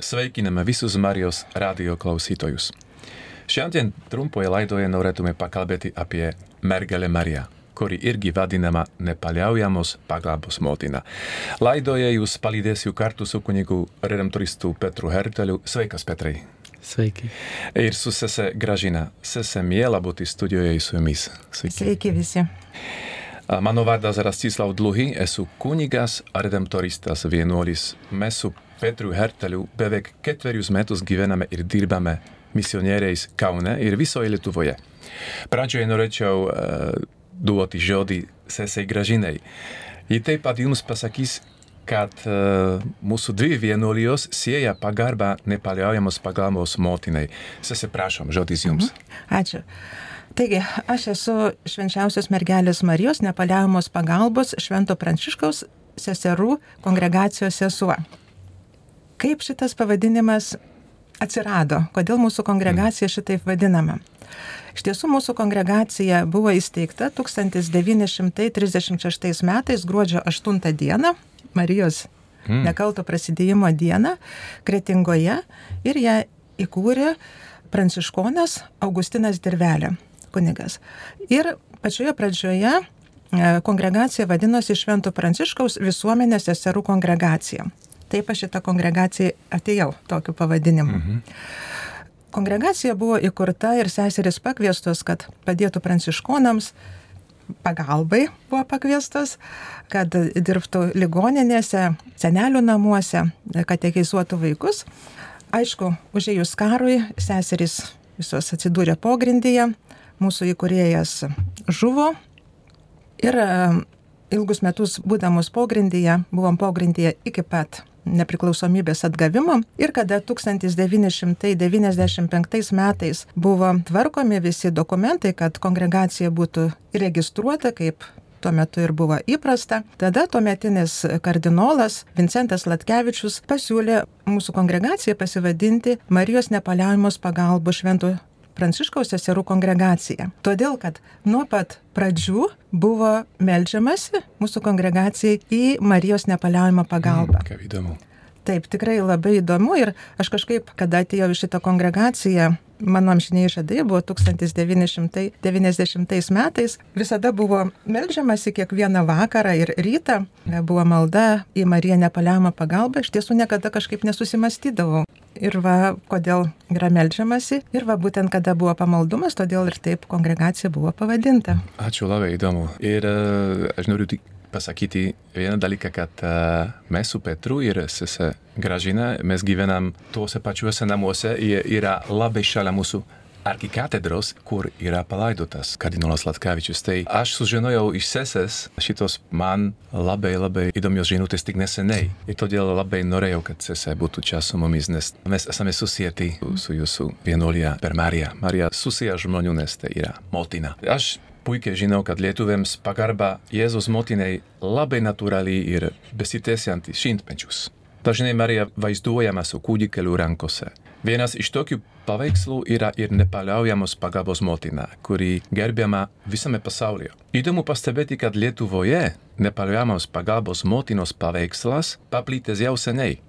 Sveikiname visus Marijos radio klausytojus. Šiandien trumpoje laidoje norėtume pakalbėti apie mergelę Mariją, kuri irgi vadinama nepaliaujamos pagalbos motina. Laidoje jūs palydėsiu kartu su kunigu redemptoristu Petru Herteliu. Sveikas, Petrai. Sveiki. Ir su sese Gražina. Sese miela būti studijoje su jumis. Sveiki. Sveiki visi. Mano vardas Rastislav Dluhy, esu kunigas, redemptoristas vienuolis. Mes su Petru Herteliu beveik ketverius metus gyvename ir dirbame misionieriais Kaune ir visoje Lietuvoje. Pradžioje norėčiau uh, duoti žodį sesei Gražinai. Ji taip pat jums pasakys, kad uh, mūsų dvi vienuolijos sieja pagarbą nepaliaujamos pagalbos motinai. Sese, prašom, žodis jums. Mhm. Ačiū. Taigi, aš esu švenčiausios mergelės Marijos nepaliaujamos pagalbos Švento Pranciškaus seserų kongregacijos sesuo. Kaip šitas pavadinimas atsirado? Kodėl mūsų kongregacija šitaip vadinama? Iš tiesų, mūsų kongregacija buvo įsteigta 1936 metais gruodžio 8 dieną, Marijos mm. nekalto prasidėjimo dieną, Kretingoje ir ją įkūrė pranciškonas Augustinas Dirvelė kunigas. Ir pačioje pradžioje e, kongregacija vadinosi Švento Pranciškaus visuomenės seserų kongregacija. Taip aš šitą kongregaciją atėjau tokiu pavadinimu. Mhm. Kongregacija buvo įkurta ir seseris pakviestos, kad padėtų pranciškonams, pagalbai buvo pakviestos, kad dirbtų ligoninėse, senelių namuose, katecheizuotų vaikus. Aišku, užėjus karui, seserys visos atsidūrė pogrindyje, mūsų įkurėjas žuvo ir e, ilgus metus būdamus pogrindyje, buvom pogrindyje iki pat nepriklausomybės atgavimo ir kada 1995 metais buvo tvarkomi visi dokumentai, kad kongregacija būtų registruota kaip tuo metu ir buvo įprasta. Tada tuometinis kardinolas Vincentas Latkevičius pasiūlė mūsų kongregaciją pasivadinti Marijos nepaliaujamos pagalbos šventų Pranciškaus seserų kongregacija. Todėl, kad nuo pat pradžių buvo melžiamasi mūsų kongregacijai į Marijos nepaliaujamą pagalbą. Mm. Taip, tikrai labai įdomu ir aš kažkaip, kada atėjau į šitą kongregaciją, mano amžiniai žadai buvo 1990 metais, visada buvo melžiamasi kiekvieną vakarą ir rytą, buvo malda į Mariją nepaliamą pagalbą, iš tiesų niekada kažkaip nesusimastydavau. Ir va, kodėl yra melžiamasi, ir va, būtent kada buvo pamaldumas, todėl ir taip kongregacija buvo pavadinta. Ačiū labai įdomu. Ir uh, aš noriu tik pasakyti vieną dalyką, kad uh, mes su Petru ir sese Gražina, mes gyvenam tuose pačiuose namuose, jie yra labai šalia mūsų arkikatedros, kur yra palaidotas kardinolas Latkavičius. Tai aš sužinojau iš sesės šitos man labai labai įdomios žinutės tik neseniai. Ir todėl labai norėjau, kad sesė būtų čia su mumis, nes mes esame susieti su jūsų vienuolija per Mariją. Marija susija žmonių, nes tai yra motina. Aš puikiai žinau, kad lietuviams pagarba Jėzus motinai labai natūraliai ir besitęsianti šimtmečius. Dažnai Marija vaizduojama su kūdikeliu rankose. Vienas iš tokių paveikslų yra ir nepaliaujamos pagalbos motina, kuri gerbiama visame pasaulyje. Įdomu pastebėti, kad Lietuvoje nepaliaujamos pagalbos motinos paveikslas paplitęs jau seniai.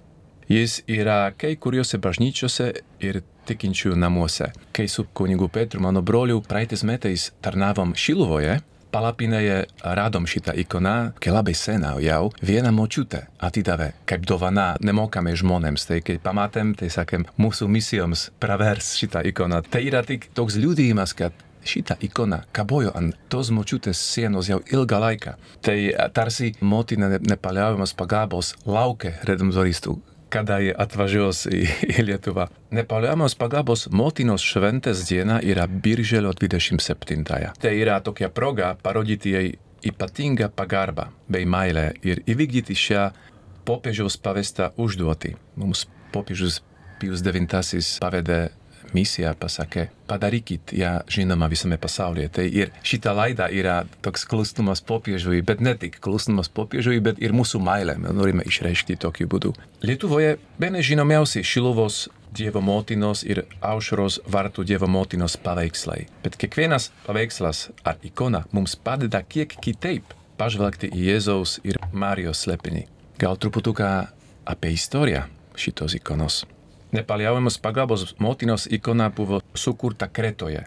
Jis yra kai kuriuose bažnyčiose ir tikinčių namuose. Kai su kunigu Petru, mano broliu, praeitais metais tarnavom Šiluvoje, palapinėje radom šitą ikoną, kai labai sena jau, viena močiutė atidavė kaip dovana nemokamai žmonėms. Tai kai pamatėm, tai sakėm, mūsų misijoms pravers šitą ikoną. Tai yra tik toks liūdėjimas, kad šitą ikoną kabojo ant tos močiutės sienos jau ilgą laiką. Tai tarsi motina nepaliaujamas pagalbos laukia redemptoristų kada jie atvažiuos į, į Lietuvą. Nepaliaujamos pagalbos motinos šventės diena yra birželio 27. Tai yra tokia proga parodyti jai ypatingą pagarbą bei meilę ir įvykdyti šią popiežiaus pavestą užduotį. Mums popiežius Pijus IX pavedė misiją pasakė, padarykit ją žinomą visame pasaulyje. Tai ir šita laida yra toks klusnumas popiežiui, bet ne tik klusnumas popiežiui, bet ir mūsų meilė. Mes norime išreikšti tokiu būdu. Lietuvoje bene žinomiausi Šilovos Dievo motinos ir aušros vartų Dievo motinos paveikslai. Bet kiekvienas paveikslas ar ikona mums padeda kiek kitaip pažvelgti į Jėzaus ir Marijos slėpinį. Gal truputuką apie istoriją šitos ikonos. Nepaliaujamos pagalbos motinos ikona buvo sukurta Kretoje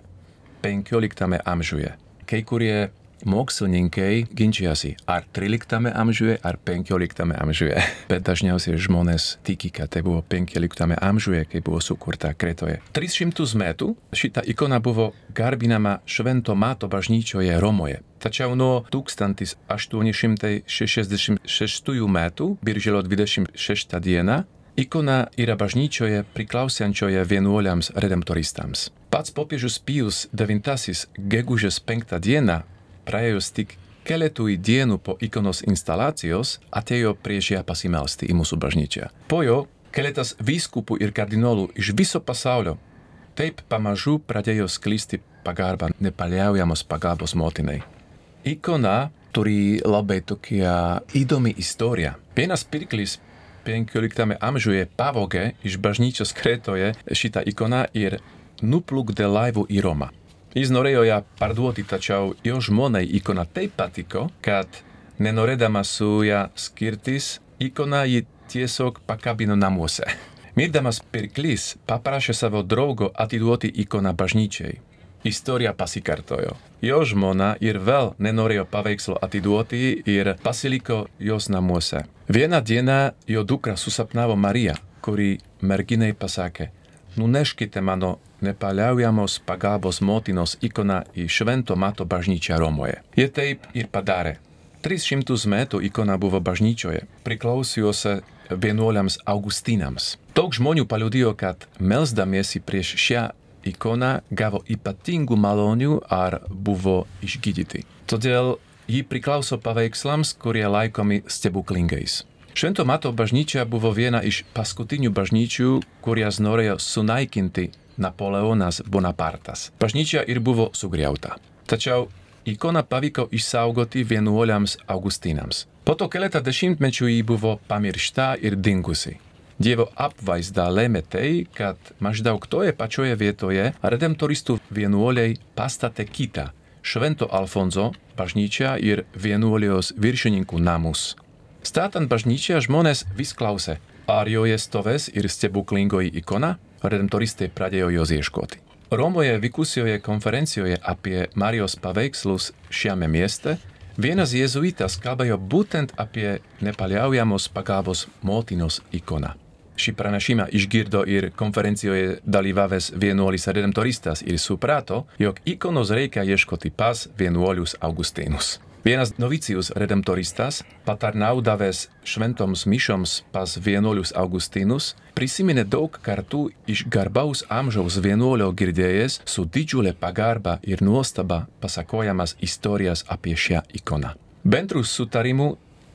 15 amžiuje. Kai kurie mokslininkai ginčiasi, ar 13 amžiuje, ar 15 amžiuje. Bet dažniausiai žmonės tiki, kad tai buvo 15 amžiuje, kai buvo sukurta Kretoje. 300 metų šita ikona buvo garbinama Švento Mato bažnyčioje Romoje. Tačiau nuo 1866 metų, birželio 26 dieną, Ikona yra bažnyčioje priklausančioje vienuoliams redemptoristams. Pats popiežius Pijus IX gegužės 5 dieną praėjus tik keletui dienų po ikonos instalacijos atėjo prieš ją pasimelsti į mūsų bažnyčią. Po jo keletas vyskupų ir kardinolų iš viso pasaulio taip pamažu pradėjo sklisti pagarba nepaliaujamos pagalbos motinai. Ikona turi labai tokia įdomi istorija. Vienas pirklis 15 amžiuje pavogė iš bažnyčios Kretoje šitą ikoną ir nuplukdė laivu į Romą. Jis norėjo ją parduoti, tačiau jo žmonai ikona taip patiko, kad nenorėdama su ją skirtis, ikona jį tiesiog pakabino namuose. Mirdamas pirklys paprašė savo draugo atiduoti ikoną bažnyčiai. Istorija pasikartojo. Jo žmona ir vėl nenorėjo paveikslo atiduoti ir pasiliko jos namuose. Vieną dieną jo dukra susapnavo Mariją, kuri merginai pasakė, nuneškite mano nepaliaujamos pagalbos motinos ikona į Švento Mato bažnyčią Romoje. Jie taip ir padarė. 300 metų ikona buvo bažnyčioje, priklausiuose vienuoliams Augustinams. Daug žmonių paliudijo, kad melsdamiesi prieš šią ikoną gavo ypatingų malonių ar buvo išgydyti. Todėl ji priklauso paveikslams, kurie laikomi stebuklingais. Švento Mato bažnyčia buvo viena iš paskutinių bažnyčių, kurias norėjo sunaikinti Napoleonas Bonapartas. Bažnyčia ir buvo sugriauta. Tačiau ikona pavyko išsaugoti vienuoliams Augustinams. Po to keletą dešimtmečių jį buvo pamiršta ir dingusi. Dievo apvaizda lėmė tai, kad maždaug toje pačioje vietoje redemptoristų vienuoliai pastatė kitą Švento Alfonso bažnyčią ir vienuolijos viršininkų namus. Statant bažnyčią žmonės vis klausė, ar joje stovės ir stebuklingoji ikona, redemptoristai pradėjo jos ieškoti. Romoje vykusioje konferencijoje apie Marijos paveikslus šiame mieste vienas jėzuitas kalbėjo būtent apie nepaliaujamos pagalbos motinos ikoną. Šį pranašimą išgirdo ir konferencijoje dalyvavęs vienuolis redemptoristas ir suprato, jog ikonos reikia ieškoti pas vienuolius Augustinus. Vienas novicijus redemptoristas, patarnaudavęs šventoms mišoms pas vienuolius Augustinus, prisiminė daug kartų iš garbaus amžiaus vienuolio girdėjęs su didžiulė pagarba ir nuostaba pasakojamas istorijas apie šią ikoną. Bendrų sutarimų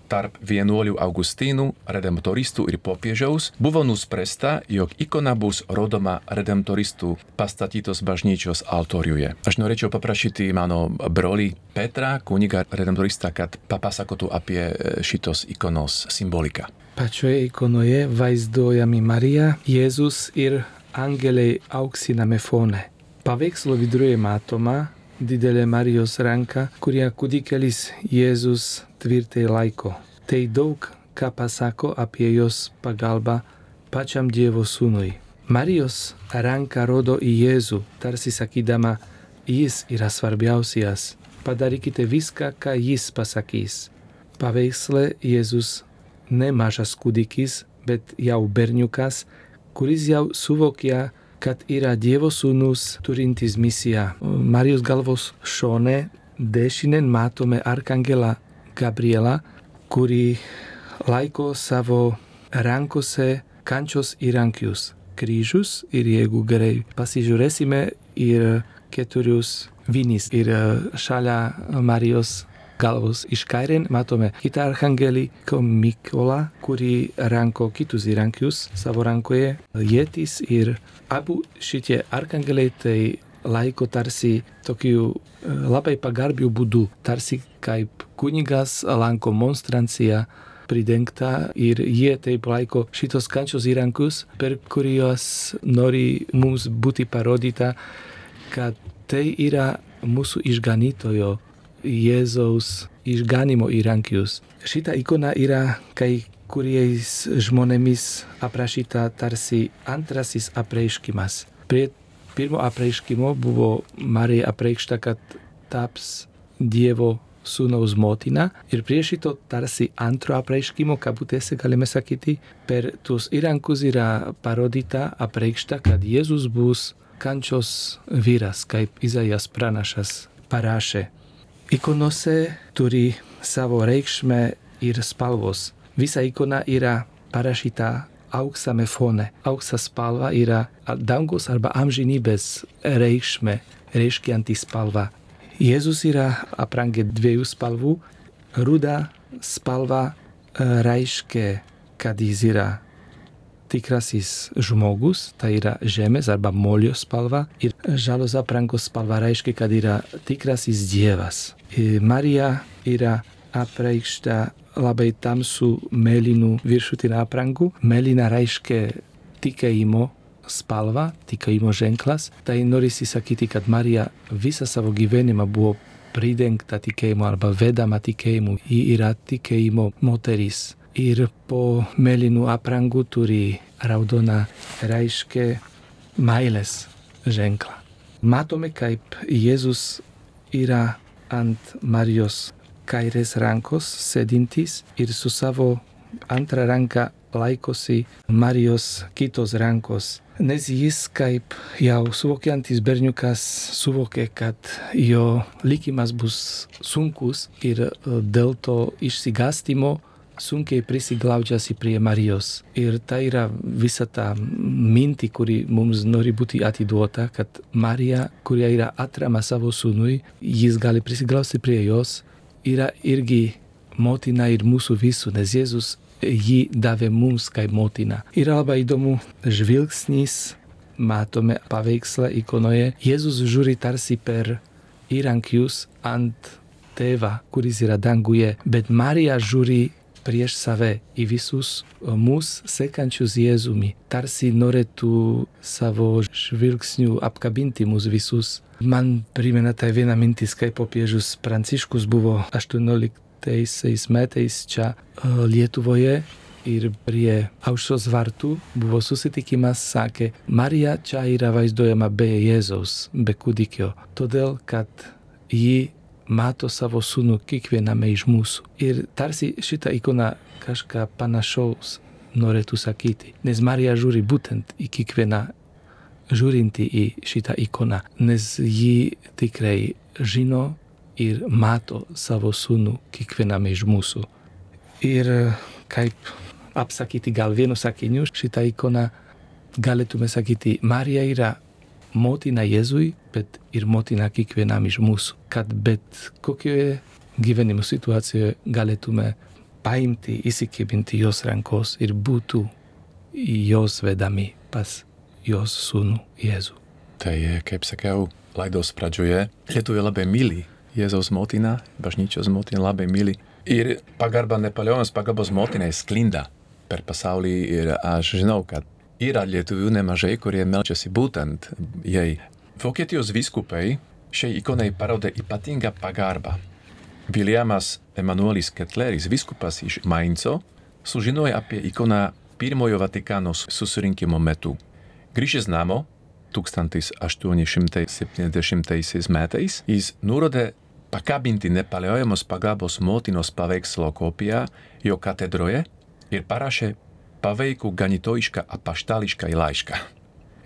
tarp vienuolių Augustinų, redemptoristų ir popiežiaus buvo nuspręsta, jog ikona bus rodoma redemptoristų pastatytos bažnyčios altoriuje. Aš norėčiau paprašyti mano brolį Petra, kuniga redemptorista, kad papasakotų apie šitos ikonos symboliką. Pačioje ikonoje vaizduojami Marija, Jėzus ir angelai auksiname fone. Paveikslo viduje matoma didelė Marijos ranka, kurie kūdikelis Jėzus tvirtai laiko. Tai daug ką pasako apie jos pagalbą pačiam Dievo sūnui. Marijos ranka rodo į Jėzų, tarsi sakydama, jis yra svarbiausias. Padarykite viską, ką jis pasakys. Paveiksle Jėzus ne mažas kūdikis, bet jau berniukas, kuris jau suvokia, kad yra Dievo sūnus turintis misiją. Marijos galvos šone dešinen matome arkangelą Gabriela, kuri laiko savo rankose kančios įrankius - kryžius ir jeigu gerai pasižiūrėsime ir keturius vinis ir šalia Marijos galvos iš kairien matome kitą arhangelį Mykolą, kuri ranko kitus įrankius savo rankoje, jėtis ir abu šitie arhangeliai tai laiko tarsi tokiu labai pagarbiu būdu, tarsi kaip kunigas lanko monstranciją pridengta ir jie taip laiko šitos kančios įrankius, per kuriuos nori mums būti parodyta, kad tai yra mūsų išganytojo Jėzaus išganimo įrankius. Šita ikona yra kai kuriais žmonėmis aprašyta tarsi antrasis apreiškimas. Prie pirmo apreiškimo buvo Marija apreikšta, kad taps Dievo sūnaus motina ir prie šito tarsi antro apreiškimo, kabutėse galime sakyti, per tuos įrankus yra parodyta, apreikšta, kad Jėzus bus kančios vyras, kaip Izaijas pranašas parašė. Ikonose turi savo reikšmę ir spalvos. Visa ikona yra parašyta auksame fone. Auksa spalva yra dangus arba amžinybės reikšmė, reiškianti spalva. Jėzus yra aprangę dviejų spalvų. Ruda spalva reiškia, kad jis yra tikrasis žmogus, tai yra žemės arba molio spalva. Ir žalos aprangos spalva reiškia, kad yra tikrasis dievas. Ir Marija yra apreikšta labai tamsų mėlynų viršutinę aprangų. Mėlyna reiškia tikėjimo spalva, tikėjimo ženklas. Tai norisi sakyti, kad Marija visą savo gyvenimą buvo pridengta tikėjimu arba vedama tikėjimu. Ji yra tikėjimo moteris. Ir po mėlynų aprangų turi raudoną reiškia meilės ženklą. Matome, kaip Jėzus yra ant Marijos kairės rankos sėdintis ir su savo antra ranka laikosi Marijos kitos rankos. Nes jis kaip jau suvokiantis berniukas suvokė, kad jo likimas bus sunkus ir dėl to išsigastimo sunkiai prisiglaudžiasi prie Marijos. Ir tai yra visa ta minti, kuri mums nori būti atiduota, kad Marija, kuria yra atrama savo sūnui, jis gali prisiglaudti prie jos, yra irgi motina ir mūsų visų, nes Jėzus jį davė mums kaip motina. Yra labai įdomu žvilgsnis, matome paveikslą ikonoje, Jėzus žiūri tarsi per įrankius ant tėvą, kuris yra danguje, bet Marija žiūri prieš save į visus mus sekančius Jėzumi. Tarsi norėtų savo žvilgsnių apkabinti mus visus. Man primena tai viena mintis, kaip popiežius Pranciškus buvo 18 metais čia Lietuvoje ir prie aušros vartų buvo susitikimas, sakė, Marija čia yra vaizduojama be Jėzaus, be kūdikio, todėl kad ji mato savo sūnų kiekviename iš mūsų. Ir tarsi šitą ikoną kažką panašaus norėtų sakyti, nes Marija žiūri būtent į kiekvieną žiūrinti į šitą ikoną, nes ji tikrai žino ir mato savo sūnų kiekviename iš mūsų. Ir kaip apsakyti gal vienu sakiniu šitą ikoną, galėtume sakyti, Marija yra motina Jėzui, bet ir motina kiekvienam iš mūsų, kad bet kokioje gyvenimo situacijoje galėtume paimti, įsikibinti jos rankos ir būtų jos vedami pas jos sūnų Jėzų. Tai, kaip sakiau, laidos pradžioje, Lietuvė labai myli Jėzaus motiną, bažnyčios motiną labai myli. Ir pagarba Napoleonas pagarbos motinai sklinda per pasaulį ir aš žinau, kad yra lietuvių nemažai, kurie melčiasi būtent jai. Vokietijos vyskupai šiai ikonai parodė ypatingą pagarbą. Williamas Emanuelis Ketleris, vyskupas iš Mainzo, sužinojo apie ikoną pirmojo Vatikano susirinkimo metu. Grįžęs namo 1870 metais, jis nurodė pakabinti nepaliaujamos pagalbos motinos paveikslo kopiją jo katedroje ir parašė paveikų ganytojišką apaštališką laišką.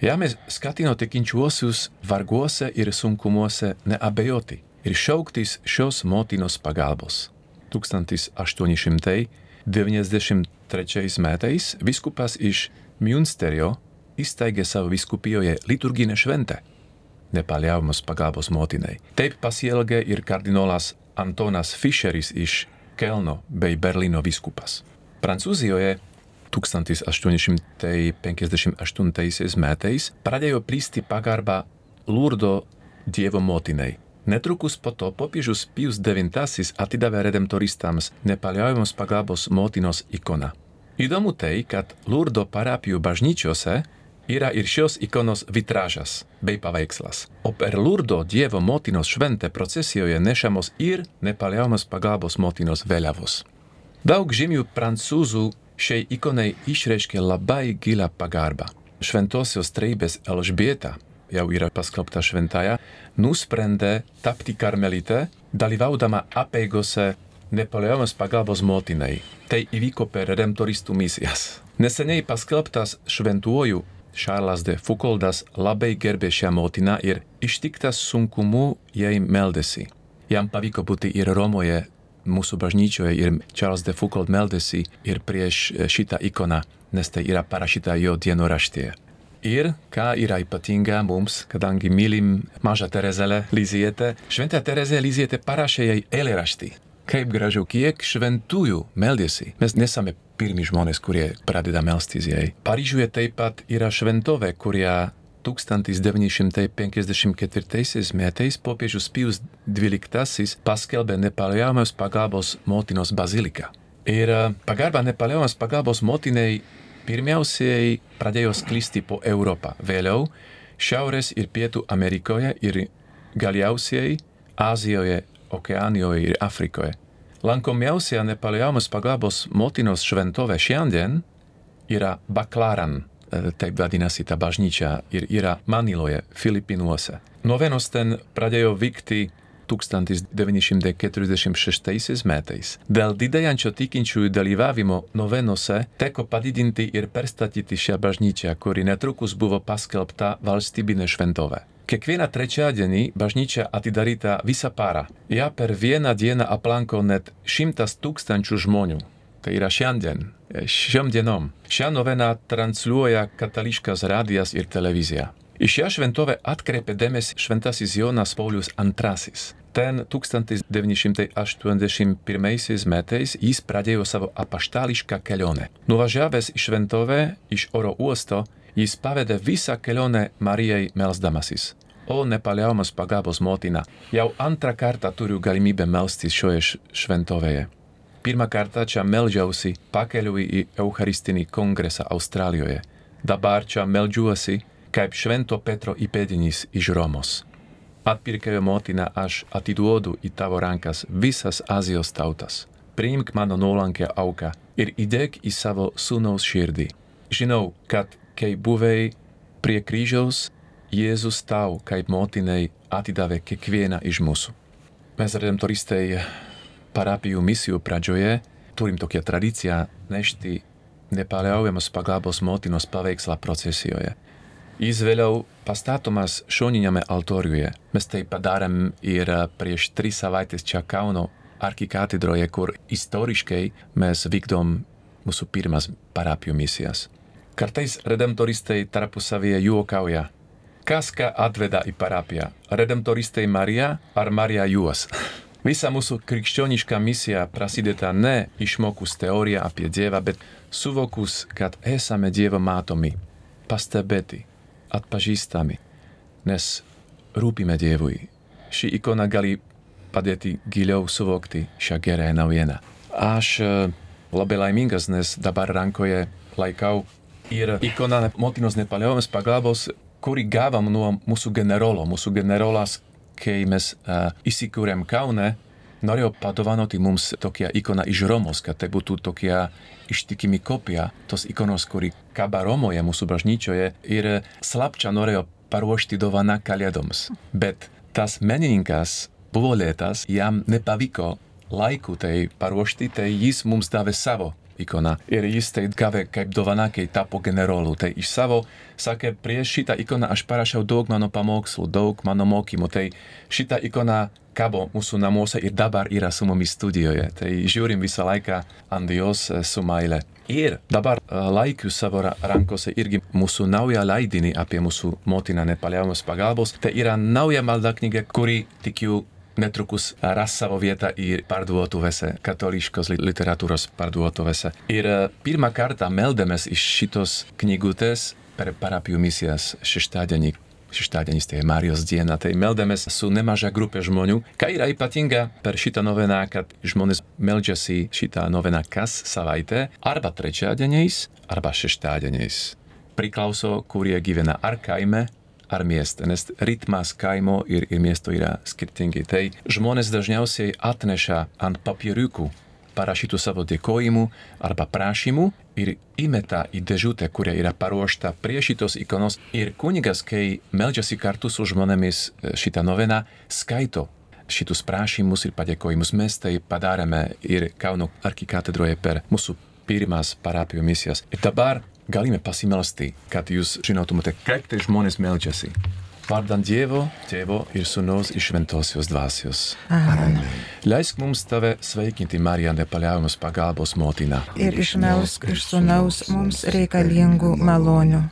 Jame skatino tikinčiuosius varguose ir sunkumuose neabejoti ir šauktis šios motinos pagalbos. 1893 metais viskupas iš Münsterio įsteigė savo viskupijoje liturginę šventę nepaliaujamos pagalbos motinai. Taip pasielgė ir kardinolas Antonas Fischeris iš Kelno bei Berlyno viskupas. Prancūzijoje 1858 metais pradėjo plisti pagarba Lurdo Dievo motinai. Netrukus po to popiežius Pius IX atidavė redemptoristams nepaliaujamos pagalbos motinos ikona. Įdomu tai, kad Lurdo parapijų bažnyčiose yra ir šios ikonos vitražas bei paveikslas. O per Lurdo Dievo motinos šventę procesijoje nešamos ir nepaliaujamos pagalbos motinos vėliavos. Daug žymių prancūzų šiai ikonai išreiškia labai gilę pagarbą. Šventosios treibės Elžbieta, jau yra paskelbta šventaja, nusprendė tapti karmelite, dalyvaudama apeigose Napoleonas pagalbos motinai. Tai įvyko per redemptoristų misijas. Neseniai paskelbtas šventuoju Šarlas de Foucauldas labai gerbė šią motiną ir ištiktas sunkumu jai meldėsi. Jam pavyko būti ir Romoje, mūsų bažnyčioje ir Charles de Foucault meldėsi ir prieš šitą ikoną, nes tai yra parašyta jo dienoraštėje. Ir ką yra ypatinga mums, kadangi mylim mažą Terezelę Lizietę, šventą Terezę Lizietę parašė jai eilėraštį. Kaip gražu, kiek šventųjų meldėsi. Mes nesame pirmi žmonės, kurie pradeda melstis jai. Paryžiuje taip pat yra šventovė, kurie 1954 metais popiežius Pijus XII paskelbė nepaliaujamos pagalbos motinos baziliką. Ir pagarba nepaliaujamos pagalbos motinai pirmiausiai pradėjo sklisti po Europą, vėliau Šiaurės ir Pietų Amerikoje ir galiausiai Azijoje, Okeanijoje ir Afrikoje. Lankomiausia nepaliaujamos pagalbos motinos šventovė šiandien yra Baklaran taip vadinasi ta bažnyčia ir yra Maniloje, Filipinuose. Novenos ten pradėjo vykti 1946 metais. Dėl didėjančio tikinčiųjų dalyvavimo novenose teko padidinti ir perstatyti šią bažnyčią, kuri netrukus buvo paskelbta valstybinė šventovė. Kiekvieną trečiadienį bažnyčia atidaryta visą parą. Ja per vieną dieną aplanko net šimtas tūkstančių žmonių. Tai yra šiandien, šiom dienom. Šią noveną transliuoja katališkas radijas ir televizija. Į šią šventovę atkreipė dėmesį šventasis Jonas Paulius II. Ten 1981 metais jis pradėjo savo apaštališką kelionę. Nuvažiavęs į šventovę iš oro uosto, jis pavedė visą kelionę Marijai melsdamasis. O nepaliaujamos pagalbos motina, jau antrą kartą turiu galimybę melstis šioje šventovėje. Pirmą kartą čia meldžiausi pakeliui į Eucharistinį kongresą Australijoje. Dabar čia meldžiuosi kaip Švento Petro įpėdinis iš Romos. Atpirkėjo motina, aš atiduodu į tavo rankas visas Azijos tautas. Priimk mano nuolankę auką ir įdėk į savo sūnaus širdį. Žinau, kad kai buvai prie kryžiaus, Jėzus tau kaip motinai atidavė kiekvieną iš mūsų. Mes redemptoristai parapijų misijų pradžioje turim tokią tradiciją nešti nepaliaujamas pagalbos motinos paveikslą procesijoje. Jis vėliau pastatomas šoniniame altoriuje. Mes tai padarėm ir prieš tris savaitės čia Kauno arkikatedroje, kur istoriškai mes vykdom mūsų pirmas parapijų misijas. Kartais redemptoristai tarpusavyje juokauja. Kas ką atveda į parapiją? Redemptoristai Marija ar Marija juos? Visa mūsų krikščioniška misija prasideda ne išmokus teoriją apie Dievą, bet suvokus, kad esame Dievo matomi, pastebėti, atpažįstami, nes rūpime Dievui. Ši ikona gali padėti giliau suvokti šią gerąją naujieną. Aš labai laimingas, nes dabar rankoje laikau ir ikona motinos nepaliaujamas pagalbos, kurį gavom nuo mūsų generolo. Mūsų generolas, kai mes uh, įsikūrėm Kaune, norėjo padovanoti mums tokią ikoną iš Romos, kad tai būtų tokia ištikimi kopija tos ikonos, kuri kaba Romoje, mūsų bažnyčioje, ir slapčia norėjo paruošti dovaną kalėdoms. Bet tas menininkas buvo lėtas, jam nepavyko laiku tai paruošti, tai jis mums davė savo ikoną. Ir jis tai gavė kaip dovana, kai tapo generolu. Tai iš savo sakė, prieš šitą ikoną aš parašiau daug mano pamokslų, daug mano mokymų. Tai šitą ikoną kabo mūsų namuose ir dabar yra su mumis studijoje. Tai žiūrim visą laiką ant jos su maile. Ir dabar laikiu savo rankose irgi mūsų naują leidinį apie mūsų motiną nepaliaujamos pagalbos. Tai yra nauja malda knyga, kuri tikiu netrukus ras savo vietą ir parduotuvėse, katališkos literatūros parduotuvėse. Ir pirmą kartą meldėmės iš šitos knygutės per parapijų misijas šeštadienį. Šeštadienis tai Marijos diena, tai meldėmės su nemaža grupė žmonių. Ką yra ypatinga per šitą noveną, kad žmonės meldžiasi šitą noveną kas savaitę, arba trečiadieniais, arba šeštadieniais. Priklauso, kurie gyvena ar kaime, ar mieste, nes ritmas kaimo ir, ir miesto yra skirtingi. Tai žmonės dažniausiai atneša ant papieriukų parašytų savo dėkojimų arba prašymų ir įmeta į dėžutę, kuria yra paruošta prie šitos ikonos. Ir kunigas, kai meldžiasi kartu su žmonėmis e, šitą noveną, skaito šitus prašymus ir padėkojimus. Mes tai padarėme ir Kauno arkikatedroje per mūsų pirmas parapijų misijas. Ir dabar galime pasimelsti, kad jūs žinotumėte, kaip tai žmonės meldžiasi. Vardant Dievo, Tėvo ir Sūnaus ir Šventosios dvasios. Amen. Leisk mums tave sveikinti, Marija, nepaliaujamas pagalbos motina. Ir išmelsk iš sunaus mums reikalingų malonių.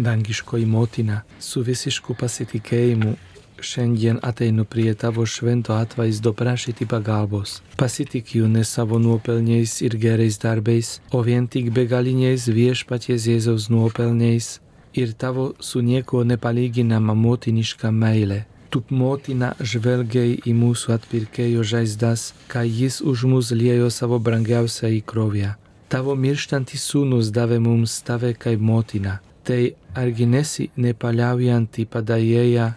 Dangiškoji motina, su visišku pasitikėjimu šiandien ateinu prie tavo švento atvaizdo prašyti pagalbos. Pasitikiu ne savo nuopelniais ir gerais darbais, o vien tik begaliniais viešpaties Jėzaus nuopelniais ir tavo su nieko nepalyginama motiniška meilė. Tu motina žvelgiai į mūsų atpirkėjo žaizdas, kai jis už mus liejo savo brangiausią įkrovę. Tavo mirštantis sūnus davė mums tave kaip motina. Tai argi nesi nepaliaujanti padėjėja,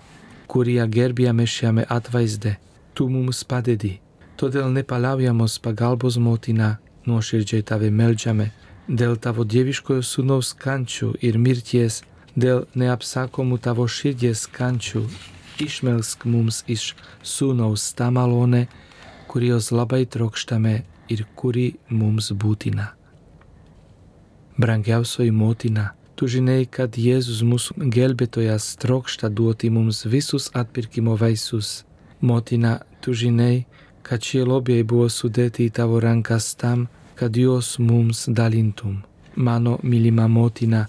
kurią gerbėme šiame atvaizde. Tu mums padedi. Todėl nepaliaujamos pagalbos motina, nuoširdžiai tave melžiame dėl tavo dieviškojo sūnaus kančių ir mirties, dėl neapsakomų tavo širdies kančių, išmelsk mums iš sūnaus tą malonę, kurios labai trokštame ir kuri mums būtina. Brangiausioji motina, tu žinai, kad Jėzus mūsų gelbėtojas trokšta duoti mums visus atpirkimo vaisius. Motina, tu žinai, kad šie lobiai buvo sudėti į tavo rankas tam, kad juos mums dalintum. Mano mylima motina,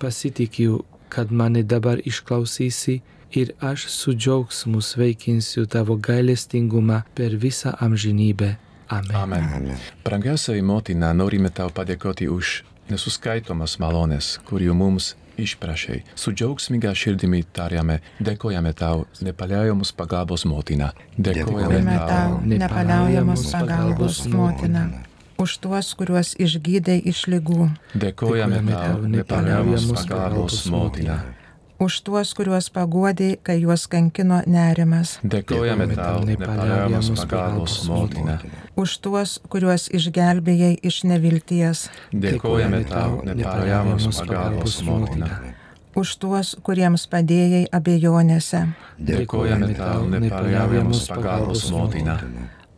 pasitikiu, kad mane dabar išklausysi ir aš su džiaugsmu sveikinsiu tavo gailestingumą per visą amžinybę. Amen. Amen. Amen. Brangiausiai motina, norime tau padėkoti už nesuskaitomas malones, kurių mums išprašai. Su džiaugsminga širdimi tariame, dėkojame tau, nepaliaujamus pagalbos motina. Dėkojame tau, nepaliaujamus pagalbos motina už tuos, kuriuos išgydai iš lygų. Dėkojame tau, nepaliaujamus pagalbos motina. Už tuos, kuriuos pagodai, kai juos kankino nerimas. Dėkojame tau, nepaliaujamus pagalbos motina. Už tuos, kuriuos išgelbėjai iš nevilties. Dėkojame tau, nepaliaujamus pagalbos motina. Už tuos, kuriems padėjai abejonėse. Dėkojame tau, nepaliaujamus pagalbos motina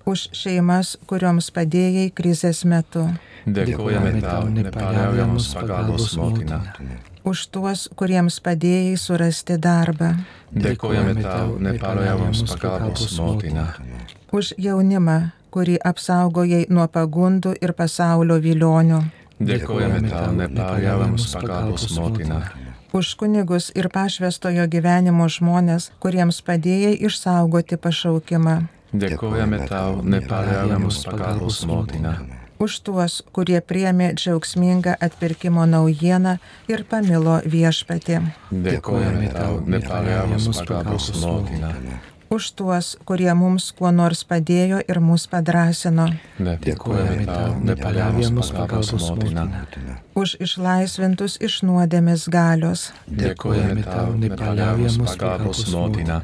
už šeimas, kurioms padėjai krizės metu. Dėkojame tau, nepaliaujamus pagalbos motina. Už tuos, kuriems padėjai surasti darbą. Dėkojame tau, nepaliaujamus pagalbos motina. Už jaunimą, kurį apsaugojai nuo pagundų ir pasaulio vilionių. Dėkojame tau, nepaliaujamus pagalbos motina už kunigus ir pašvestojo gyvenimo žmonės, kuriems padėjai išsaugoti pašaukimą. Dėkojame tau, nepaliaujamus pagalbos motina. Už tuos, kurie priemė džiaugsmingą atpirkimo naujieną ir pamilo viešpatį. Dėkojame tau, nepaliaujamus pagalbos motina. Už tuos, kurie mums kuo nors padėjo ir mus padrasino. Dėkojame tau, nepaliaujamus pagalbos motina. Už išlaisvintus iš nuodėmės galios. Dėkojame tau, nepaliaujamus pagalbos motina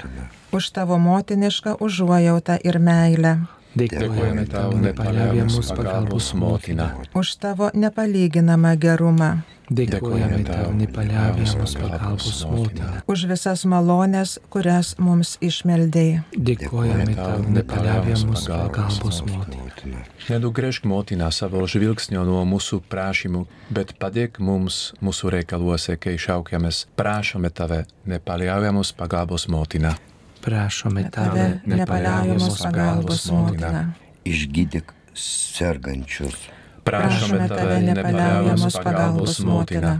už tavo motinišką užuojautą ir meilę. Dėkojame tau, nepaliaujamus pagalbos motina. Už tavo nepalyginamą gerumą. Dėkojame tau, nepaliaujamus pagalbos motina. Už visas malonės, kurias mums išmeldėjai. Dėkojame tau, nepaliaujamus pagalbos motina. Nenugrėžk motina savo žvilgsnio nuo mūsų prašymų, bet padėk mums mūsų reikaluose, kai šaukiamės, prašome tave, nepaliaujamus pagalbos motina prašome tave, nepaliaujamos pagalbos motina. Išgydyk sergančius. Prašome tave, nepaliaujamos pagalbos motina.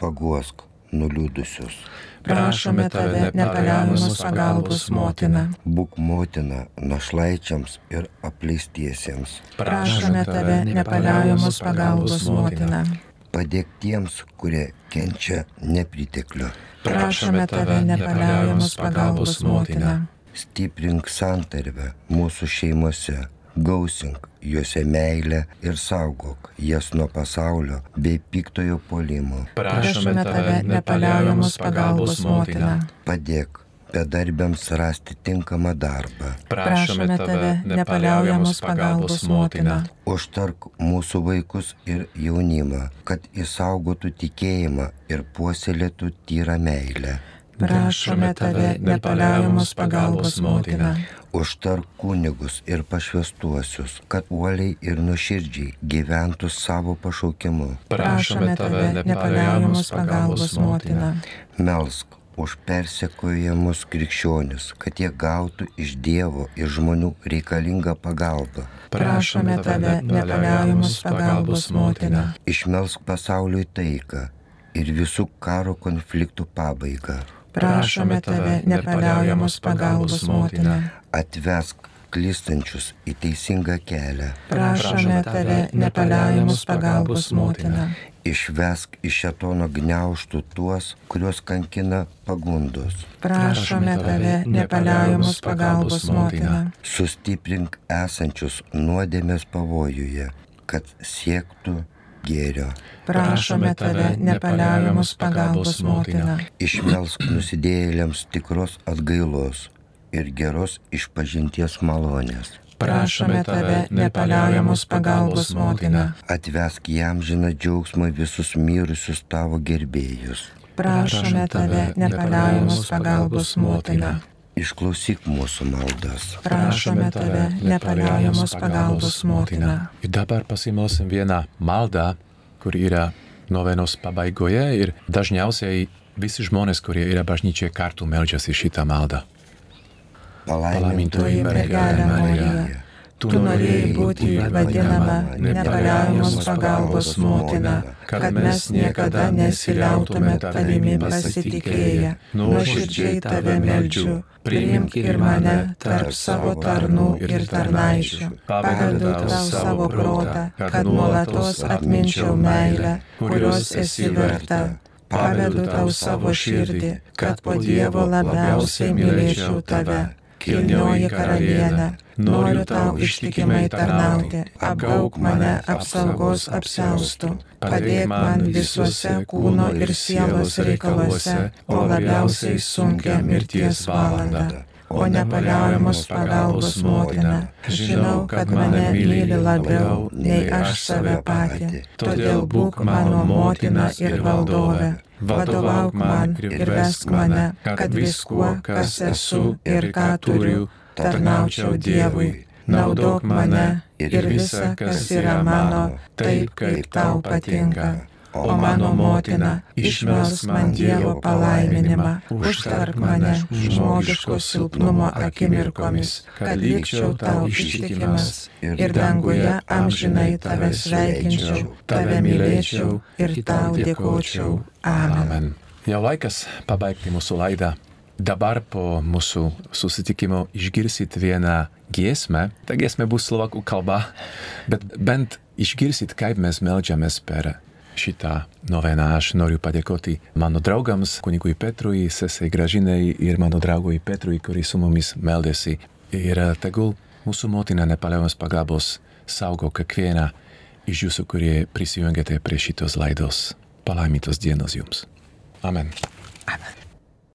Paguosk nuliūdusius. Prašome tave, nepaliaujamos pagalbos motina. Būk motina našlaičiams ir apleistiesiems. Prašome tave, nepaliaujamos pagalbos motina. Padėk tiems, kurie kenčia nepritekliu prašome tave nepaliaujamos pagalbos motina. Stiprink santarvę mūsų šeimose, gausink juose meilę ir saugok jas nuo pasaulio bei piktojo polimo. Prašome tave nepaliaujamos pagalbos motina. Padėk bedarbiams rasti tinkamą darbą. Prašome tave, nepaliaujamos pagalbos motina. Užtark mūsų vaikus ir jaunimą, kad įsaugotų tikėjimą ir puoselėtų tyrą meilę. Prašome tave, nepaliaujamos pagalbos motina. Užtark kunigus ir pašvestuosius, kad uoliai ir nuoširdžiai gyventų savo pašaukimu. Prašome tave, nepaliaujamos pagalbos motina. Melsk už persekiojamus krikščionis, kad jie gautų iš Dievo ir žmonių reikalingą pagalbą. Prašome tave, nepaliaujamos pagalbos motina. Išmelsk pasauliui taiką ir visų karo konfliktų pabaigą. Prašome tave, nepaliaujamos pagalbos motina. Atvesk klystančius į teisingą kelią. Prašome tave, nepaliaujamos pagalbos motina. Išvesk iš šetono gniauštų tuos, kuriuos kankina pagundos. Prašome tave, nepaliaujamos pagalbos motina. Sustiprink esančius nuodėmės pavojuje, kad siektų gėrio. Prašome tave, nepaliaujamos pagalbos motina. Išmelsk nusidėjėliams tikros atgailos ir geros išpažinties malonės. Prašome tave, nepaliaujamos pagalbos motina. Atvesk jam žina džiaugsmą visus mirusius tavo gerbėjus. Prašome tave, nepaliaujamos pagalbos motina. Išklausyk mūsų maldas. Prašome tave, nepaliaujamos pagalbos motina. Ir dabar pasimelsim vieną maldą, kur yra novenos pabaigoje ir dažniausiai visi žmonės, kurie yra bažnyčioje, kartu melžiasi šitą maldą. Palaimintoji mergelė Marija, Tu norėjai būti vadinama nepaliaujamos pagalbos motina, kad mes niekada nesiliautume tavimi pasitikėję. Nuoširdžiai tave meldžiu, priimk ir mane tarp savo tarnų ir tarnaičių. Pavedu tau savo protą, kad nuolatos atminčiau meilę, kurios esi verta. Pavedu tau savo širdį, kad po Dievo labiausiai mylėčiau tave. Kilnioji karalienė, noriu tau ištikimai tarnauti, apgauk mane apsaugos apsiaustų, padėk man visuose kūno ir sielos reikaluose, o labiausiai sunkia mirties valanda. O nepaliaujamos pagalbos motina, žinau, kad mane myli labiau nei aš save patį, todėl būk mano motina ir valdove. Vadovauk man ir vesk mane, kad viskuo, kas esu ir ką turiu, tarnaučiau Dievui. Naudok mane ir visa, kas yra mano, taip kaip tau patinka. O mano motina, išmelsk man Dievo palaiminimą, užtark mane žmogiško silpnumo akimirkomis, kad likčiau tau ištikimas ir danguje amžinai tave sveikinčiau, tave mylėčiau ir tau dėkočiau. Amen. Amen. Jau laikas pabaigti mūsų laidą. Dabar po mūsų susitikimo išgirsit vieną giesmę. Ta giesmė bus slovakų kalba, bet bent išgirsit, kaip mes melžiamės per šitą noveną. Aš noriu padėkoti mano draugams, kunigui Petrui, sesei Gražinai ir mano draugui Petrui, kuris su mumis meldėsi. Ir tegul mūsų motina nepaliaujamos pagalbos saugo kiekvieną iš jūsų, kurie prisijungėte prie šitos laidos. Palaimintos dienos jums. Amen. Amen.